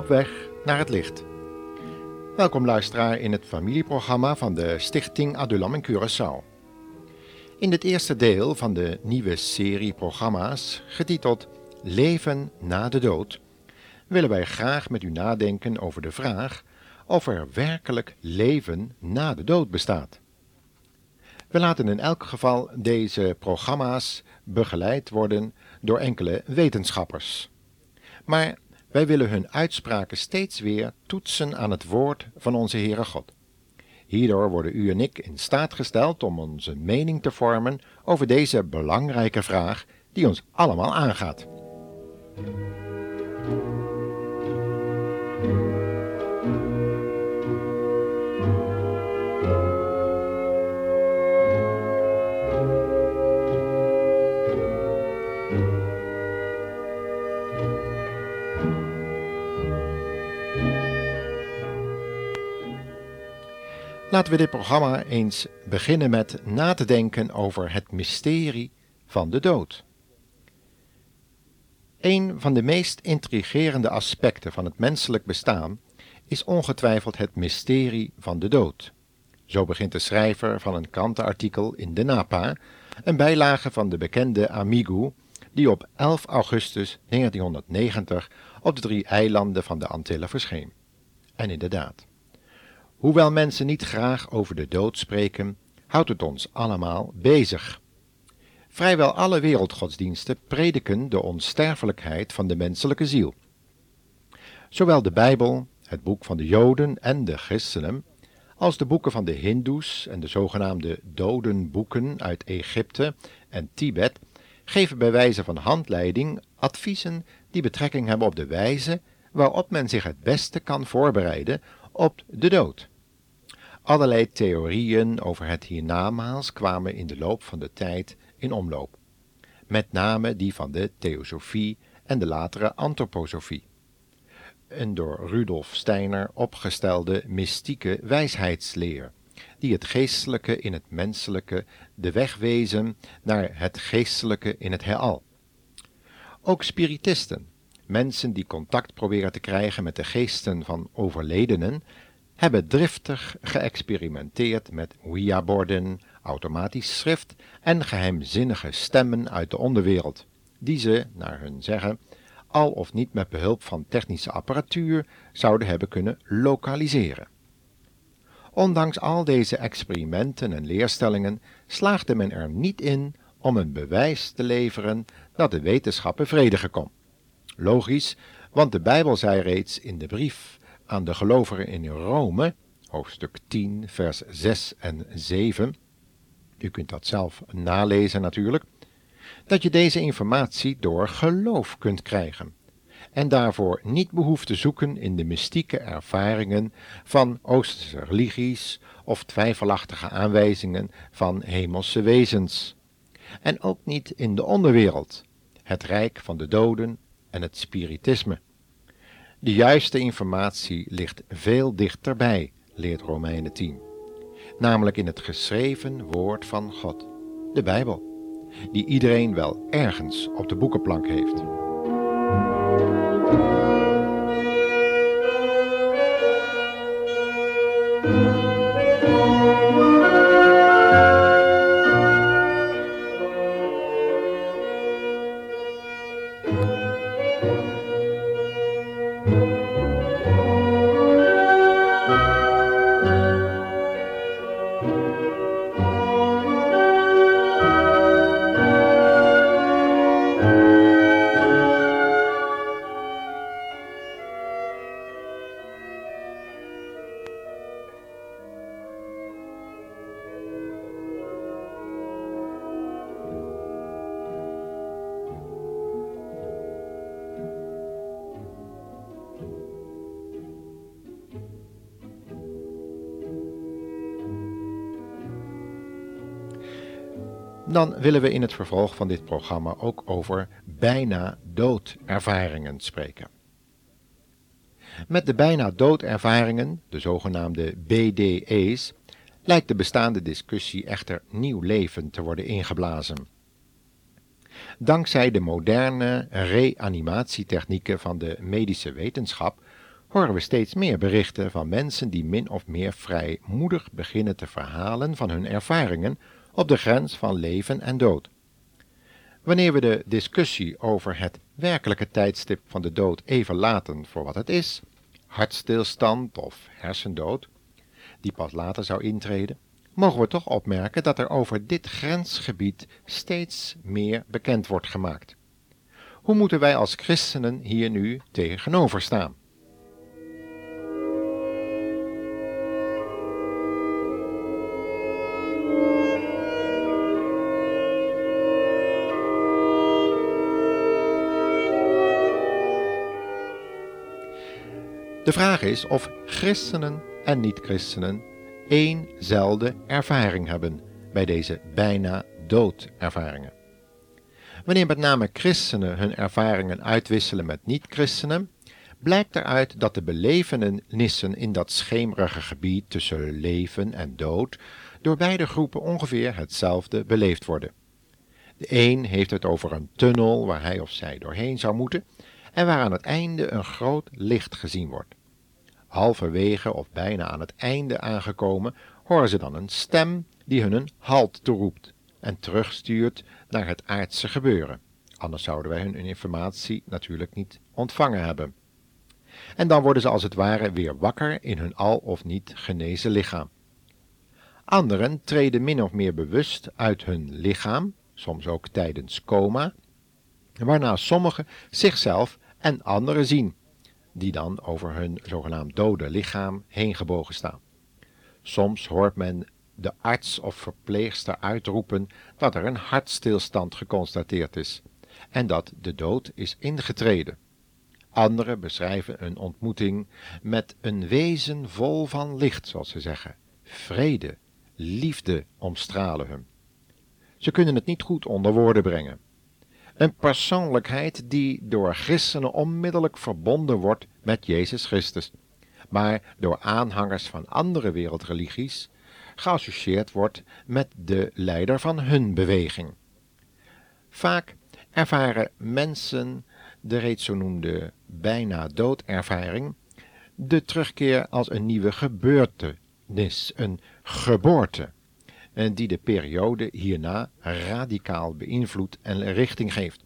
Op weg naar het licht. Welkom luisteraar in het familieprogramma van de Stichting Adulam in Curaçao. In het eerste deel van de nieuwe serie programma's, getiteld Leven na de dood, willen wij graag met u nadenken over de vraag of er werkelijk leven na de dood bestaat. We laten in elk geval deze programma's begeleid worden door enkele wetenschappers. Maar wij willen hun uitspraken steeds weer toetsen aan het woord van onze Heere God. Hierdoor worden u en ik in staat gesteld om onze mening te vormen over deze belangrijke vraag die ons allemaal aangaat. Laten we dit programma eens beginnen met na te denken over het mysterie van de dood. Een van de meest intrigerende aspecten van het menselijk bestaan is ongetwijfeld het mysterie van de dood. Zo begint de schrijver van een krantenartikel in de Napa, een bijlage van de bekende Amigo, die op 11 augustus 1990 op de drie eilanden van de Antillen verscheen. En inderdaad, Hoewel mensen niet graag over de dood spreken, houdt het ons allemaal bezig. Vrijwel alle wereldgodsdiensten prediken de onsterfelijkheid van de menselijke ziel. Zowel de Bijbel, het boek van de Joden en de christenen, als de boeken van de Hindoes en de zogenaamde dodenboeken uit Egypte en Tibet geven bij wijze van handleiding adviezen die betrekking hebben op de wijze waarop men zich het beste kan voorbereiden op de dood. Allerlei theorieën over het hiernamaals kwamen in de loop van de tijd in omloop, met name die van de theosofie en de latere antroposofie. Een door Rudolf Steiner opgestelde mystieke wijsheidsleer, die het geestelijke in het menselijke de weg wezen naar het geestelijke in het heelal. Ook spiritisten, mensen die contact proberen te krijgen met de geesten van overledenen, hebben driftig geëxperimenteerd met Ouija-borden, automatisch schrift en geheimzinnige stemmen uit de onderwereld, die ze, naar hun zeggen, al of niet met behulp van technische apparatuur zouden hebben kunnen lokaliseren. Ondanks al deze experimenten en leerstellingen slaagde men er niet in om een bewijs te leveren dat de wetenschap bevredigen kon. Logisch, want de Bijbel zei reeds in de brief aan de gelovigen in Rome, hoofdstuk 10, vers 6 en 7, u kunt dat zelf nalezen natuurlijk, dat je deze informatie door geloof kunt krijgen. En daarvoor niet behoeft te zoeken in de mystieke ervaringen van Oosterse religies of twijfelachtige aanwijzingen van hemelse wezens, en ook niet in de onderwereld, het rijk van de doden en het spiritisme. De juiste informatie ligt veel dichterbij, leert Romeinen 10, namelijk in het geschreven woord van God, de Bijbel, die iedereen wel ergens op de boekenplank heeft. Dan willen we in het vervolg van dit programma ook over bijna doodervaringen spreken. Met de bijna doodervaringen, de zogenaamde BDE's, lijkt de bestaande discussie echter nieuw leven te worden ingeblazen. Dankzij de moderne reanimatietechnieken van de medische wetenschap horen we steeds meer berichten van mensen die min of meer vrijmoedig beginnen te verhalen van hun ervaringen op de grens van leven en dood. Wanneer we de discussie over het werkelijke tijdstip van de dood even laten voor wat het is, hartstilstand of hersendood, die pas later zou intreden, mogen we toch opmerken dat er over dit grensgebied steeds meer bekend wordt gemaakt. Hoe moeten wij als christenen hier nu tegenover staan? De vraag is of christenen en niet-christenen éénzelfde ervaring hebben bij deze bijna doodervaringen. Wanneer met name christenen hun ervaringen uitwisselen met niet-christenen, blijkt eruit dat de belevenissen in dat schemerige gebied tussen leven en dood door beide groepen ongeveer hetzelfde beleefd worden. De een heeft het over een tunnel waar hij of zij doorheen zou moeten en waar aan het einde een groot licht gezien wordt. Halverwege of bijna aan het einde aangekomen, horen ze dan een stem die hun een halt toeroept en terugstuurt naar het aardse gebeuren. Anders zouden wij hun informatie natuurlijk niet ontvangen hebben. En dan worden ze als het ware weer wakker in hun al of niet genezen lichaam. Anderen treden min of meer bewust uit hun lichaam, soms ook tijdens coma, waarna sommigen zichzelf en anderen zien, die dan over hun zogenaamd dode lichaam heen gebogen staan. Soms hoort men de arts of verpleegster uitroepen dat er een hartstilstand geconstateerd is en dat de dood is ingetreden. Anderen beschrijven een ontmoeting met een wezen vol van licht, zoals ze zeggen. Vrede, liefde omstralen hem. Ze kunnen het niet goed onder woorden brengen. Een persoonlijkheid die door christenen onmiddellijk verbonden wordt met Jezus Christus, maar door aanhangers van andere wereldreligies geassocieerd wordt met de leider van hun beweging. Vaak ervaren mensen de reeds zo noemde bijna doodervaring de terugkeer als een nieuwe gebeurtenis, een geboorte die de periode hierna radicaal beïnvloedt en richting geeft.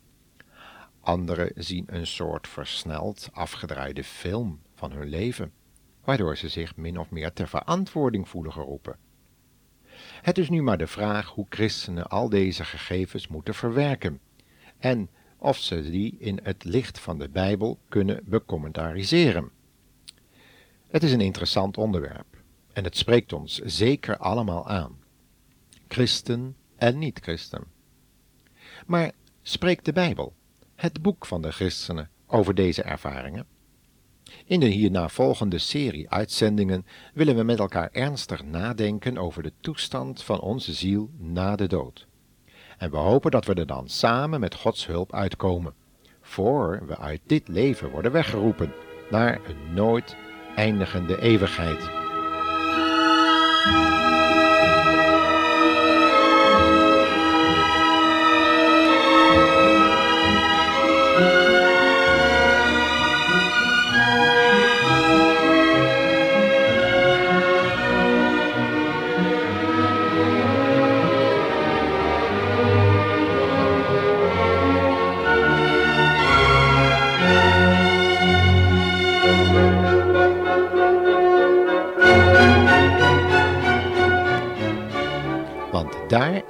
Anderen zien een soort versneld afgedraaide film van hun leven, waardoor ze zich min of meer ter verantwoording voelen geroepen. Het is nu maar de vraag hoe christenen al deze gegevens moeten verwerken en of ze die in het licht van de Bijbel kunnen becommentariseren. Het is een interessant onderwerp en het spreekt ons zeker allemaal aan christen en niet-christen. Maar spreekt de Bijbel, het boek van de christenen, over deze ervaringen? In de hierna volgende serie uitzendingen willen we met elkaar ernstig nadenken over de toestand van onze ziel na de dood. En we hopen dat we er dan samen met Gods hulp uitkomen, voor we uit dit leven worden weggeroepen naar een nooit eindigende eeuwigheid.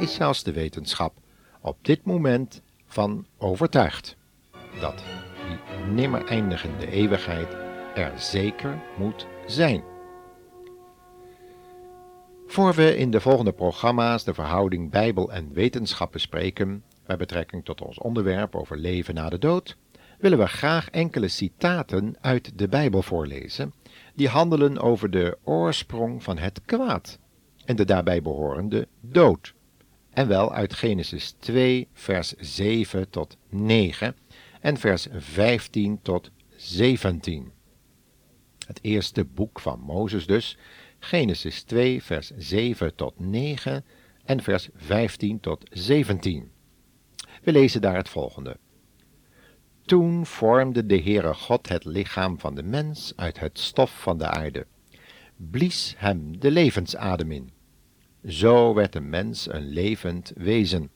Is zelfs de wetenschap op dit moment van overtuigd dat die nimmer eindigende eeuwigheid er zeker moet zijn. Voor we in de volgende programma's de verhouding Bijbel en wetenschap bespreken, met betrekking tot ons onderwerp over leven na de dood, willen we graag enkele citaten uit de Bijbel voorlezen, die handelen over de oorsprong van het kwaad en de daarbij behorende dood. En wel uit Genesis 2, vers 7 tot 9 en vers 15 tot 17. Het eerste boek van Mozes dus, Genesis 2, vers 7 tot 9 en vers 15 tot 17. We lezen daar het volgende. Toen vormde de Heere God het lichaam van de mens uit het stof van de aarde, blies hem de levensadem in. Zo werd de mens een levend wezen.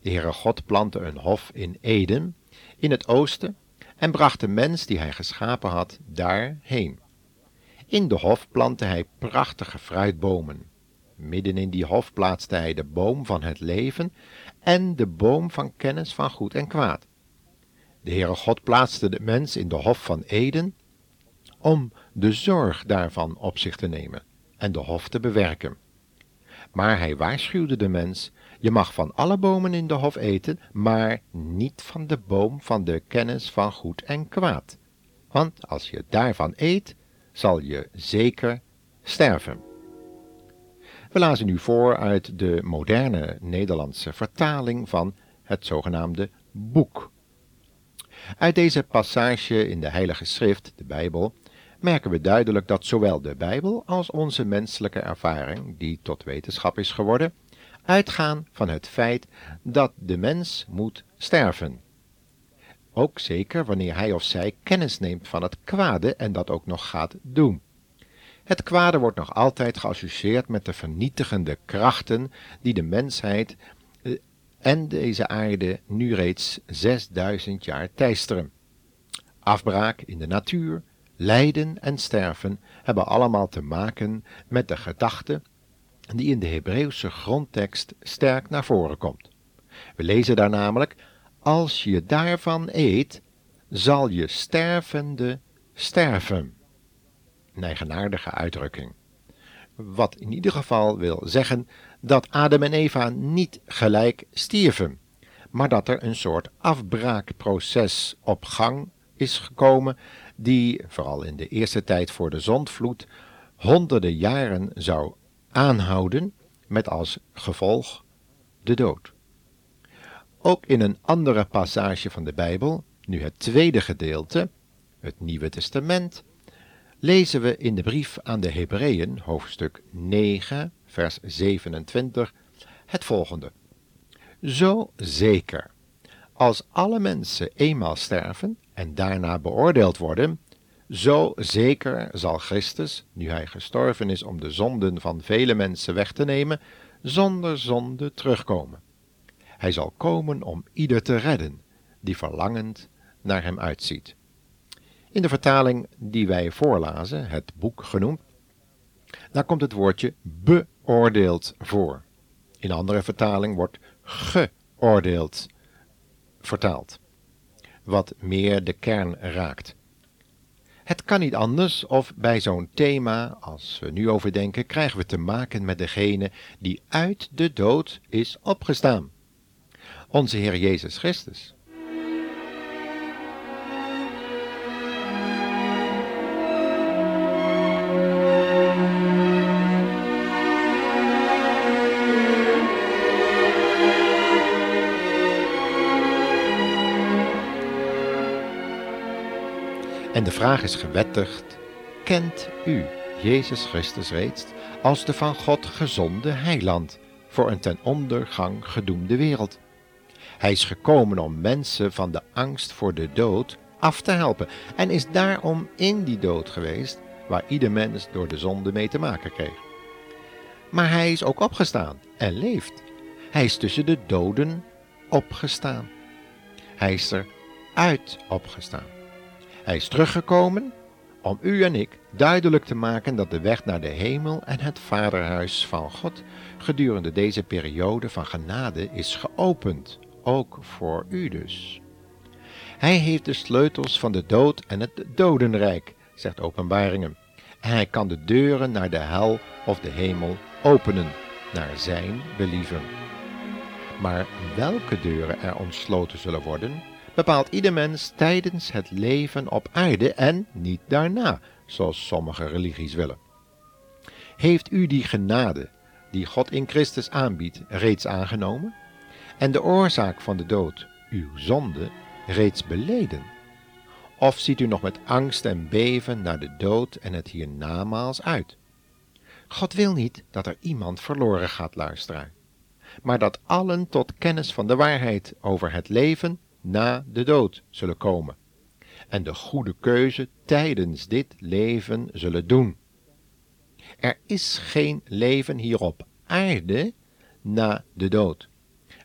De Heere God plantte een hof in Eden, in het oosten, en bracht de mens die hij geschapen had daarheen. In de hof plantte hij prachtige fruitbomen. Midden in die hof plaatste hij de boom van het leven en de boom van kennis van goed en kwaad. De Heere God plaatste de mens in de hof van Eden om de zorg daarvan op zich te nemen en de hof te bewerken. Maar hij waarschuwde de mens, je mag van alle bomen in de hof eten, maar niet van de boom van de kennis van goed en kwaad. Want als je daarvan eet, zal je zeker sterven. We lazen nu voor uit de moderne Nederlandse vertaling van het zogenaamde boek. Uit deze passage in de Heilige Schrift, de Bijbel, merken we duidelijk dat zowel de Bijbel als onze menselijke ervaring, die tot wetenschap is geworden, uitgaan van het feit dat de mens moet sterven. Ook zeker wanneer hij of zij kennis neemt van het kwade en dat ook nog gaat doen. Het kwade wordt nog altijd geassocieerd met de vernietigende krachten die de mensheid eh, en deze aarde nu reeds 6000 jaar teisteren. Afbraak in de natuur, lijden en sterven hebben allemaal te maken met de gedachte die in de Hebreeuwse grondtekst sterk naar voren komt. We lezen daar namelijk: Als je daarvan eet, zal je stervende sterven. Een eigenaardige uitdrukking. Wat in ieder geval wil zeggen dat Adam en Eva niet gelijk stierven, maar dat er een soort afbraakproces op gang is gekomen, die, vooral in de eerste tijd voor de zondvloed, honderden jaren zou aanhouden, met als gevolg de dood. Ook in een andere passage van de Bijbel, nu het tweede gedeelte, het Nieuwe Testament, lezen we in de brief aan de Hebreeën, hoofdstuk 9, vers 27, het volgende. Zo zeker, als alle mensen eenmaal sterven en daarna beoordeeld worden, zo zeker zal Christus, nu hij gestorven is om de zonden van vele mensen weg te nemen, zonder zonde terugkomen. Hij zal komen om ieder te redden, die verlangend naar hem uitziet. In de vertaling die wij voorlazen, het boek genoemd, daar komt het woordje beoordeeld voor. In andere vertaling wordt geoordeeld vertaald, wat meer de kern raakt. Het kan niet anders of bij zo'n thema als we nu over denken, krijgen we te maken met degene die uit de dood is opgestaan. Onze Heer Jezus Christus. En de vraag is gewettigd, kent u Jezus Christus reeds als de van God gezonde heiland voor een ten ondergang gedoemde wereld? Hij is gekomen om mensen van de angst voor de dood af te helpen en is daarom in die dood geweest waar ieder mens door de zonde mee te maken kreeg. Maar hij is ook opgestaan en leeft. Hij is tussen de doden opgestaan. Hij is er uit opgestaan. Hij is teruggekomen om u en ik duidelijk te maken dat de weg naar de hemel en het vaderhuis van God gedurende deze periode van genade is geopend, ook voor u dus. Hij heeft de sleutels van de dood en het dodenrijk, zegt Openbaringen, en hij kan de deuren naar de hel of de hemel openen, naar zijn believen. Maar welke deuren er ontsloten zullen worden, bepaalt ieder mens tijdens het leven op aarde en niet daarna, zoals sommige religies willen. Heeft u die genade die God in Christus aanbiedt reeds aangenomen en de oorzaak van de dood, uw zonde, reeds beleden? Of ziet u nog met angst en beven naar de dood en het hiernamaals uit? God wil niet dat er iemand verloren gaat luisteren, maar dat allen tot kennis van de waarheid over het leven na de dood zullen komen en de goede keuze tijdens dit leven zullen doen. Er is geen leven hier op aarde na de dood,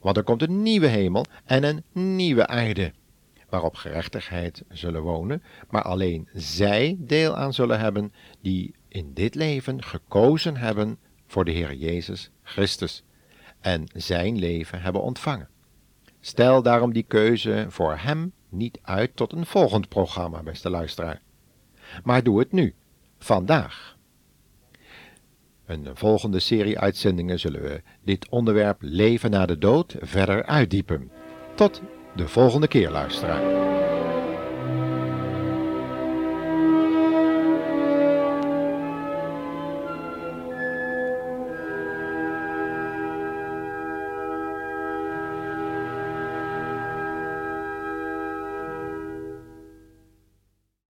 want er komt een nieuwe hemel en een nieuwe aarde, waarop gerechtigheid zullen wonen, maar alleen zij deel aan zullen hebben die in dit leven gekozen hebben voor de Heer Jezus Christus en zijn leven hebben ontvangen. Stel daarom die keuze voor Hem niet uit tot een volgend programma, beste luisteraar. Maar doe het nu, vandaag. Een volgende serie uitzendingen zullen we dit onderwerp leven na de dood verder uitdiepen. Tot de volgende keer, luisteraar.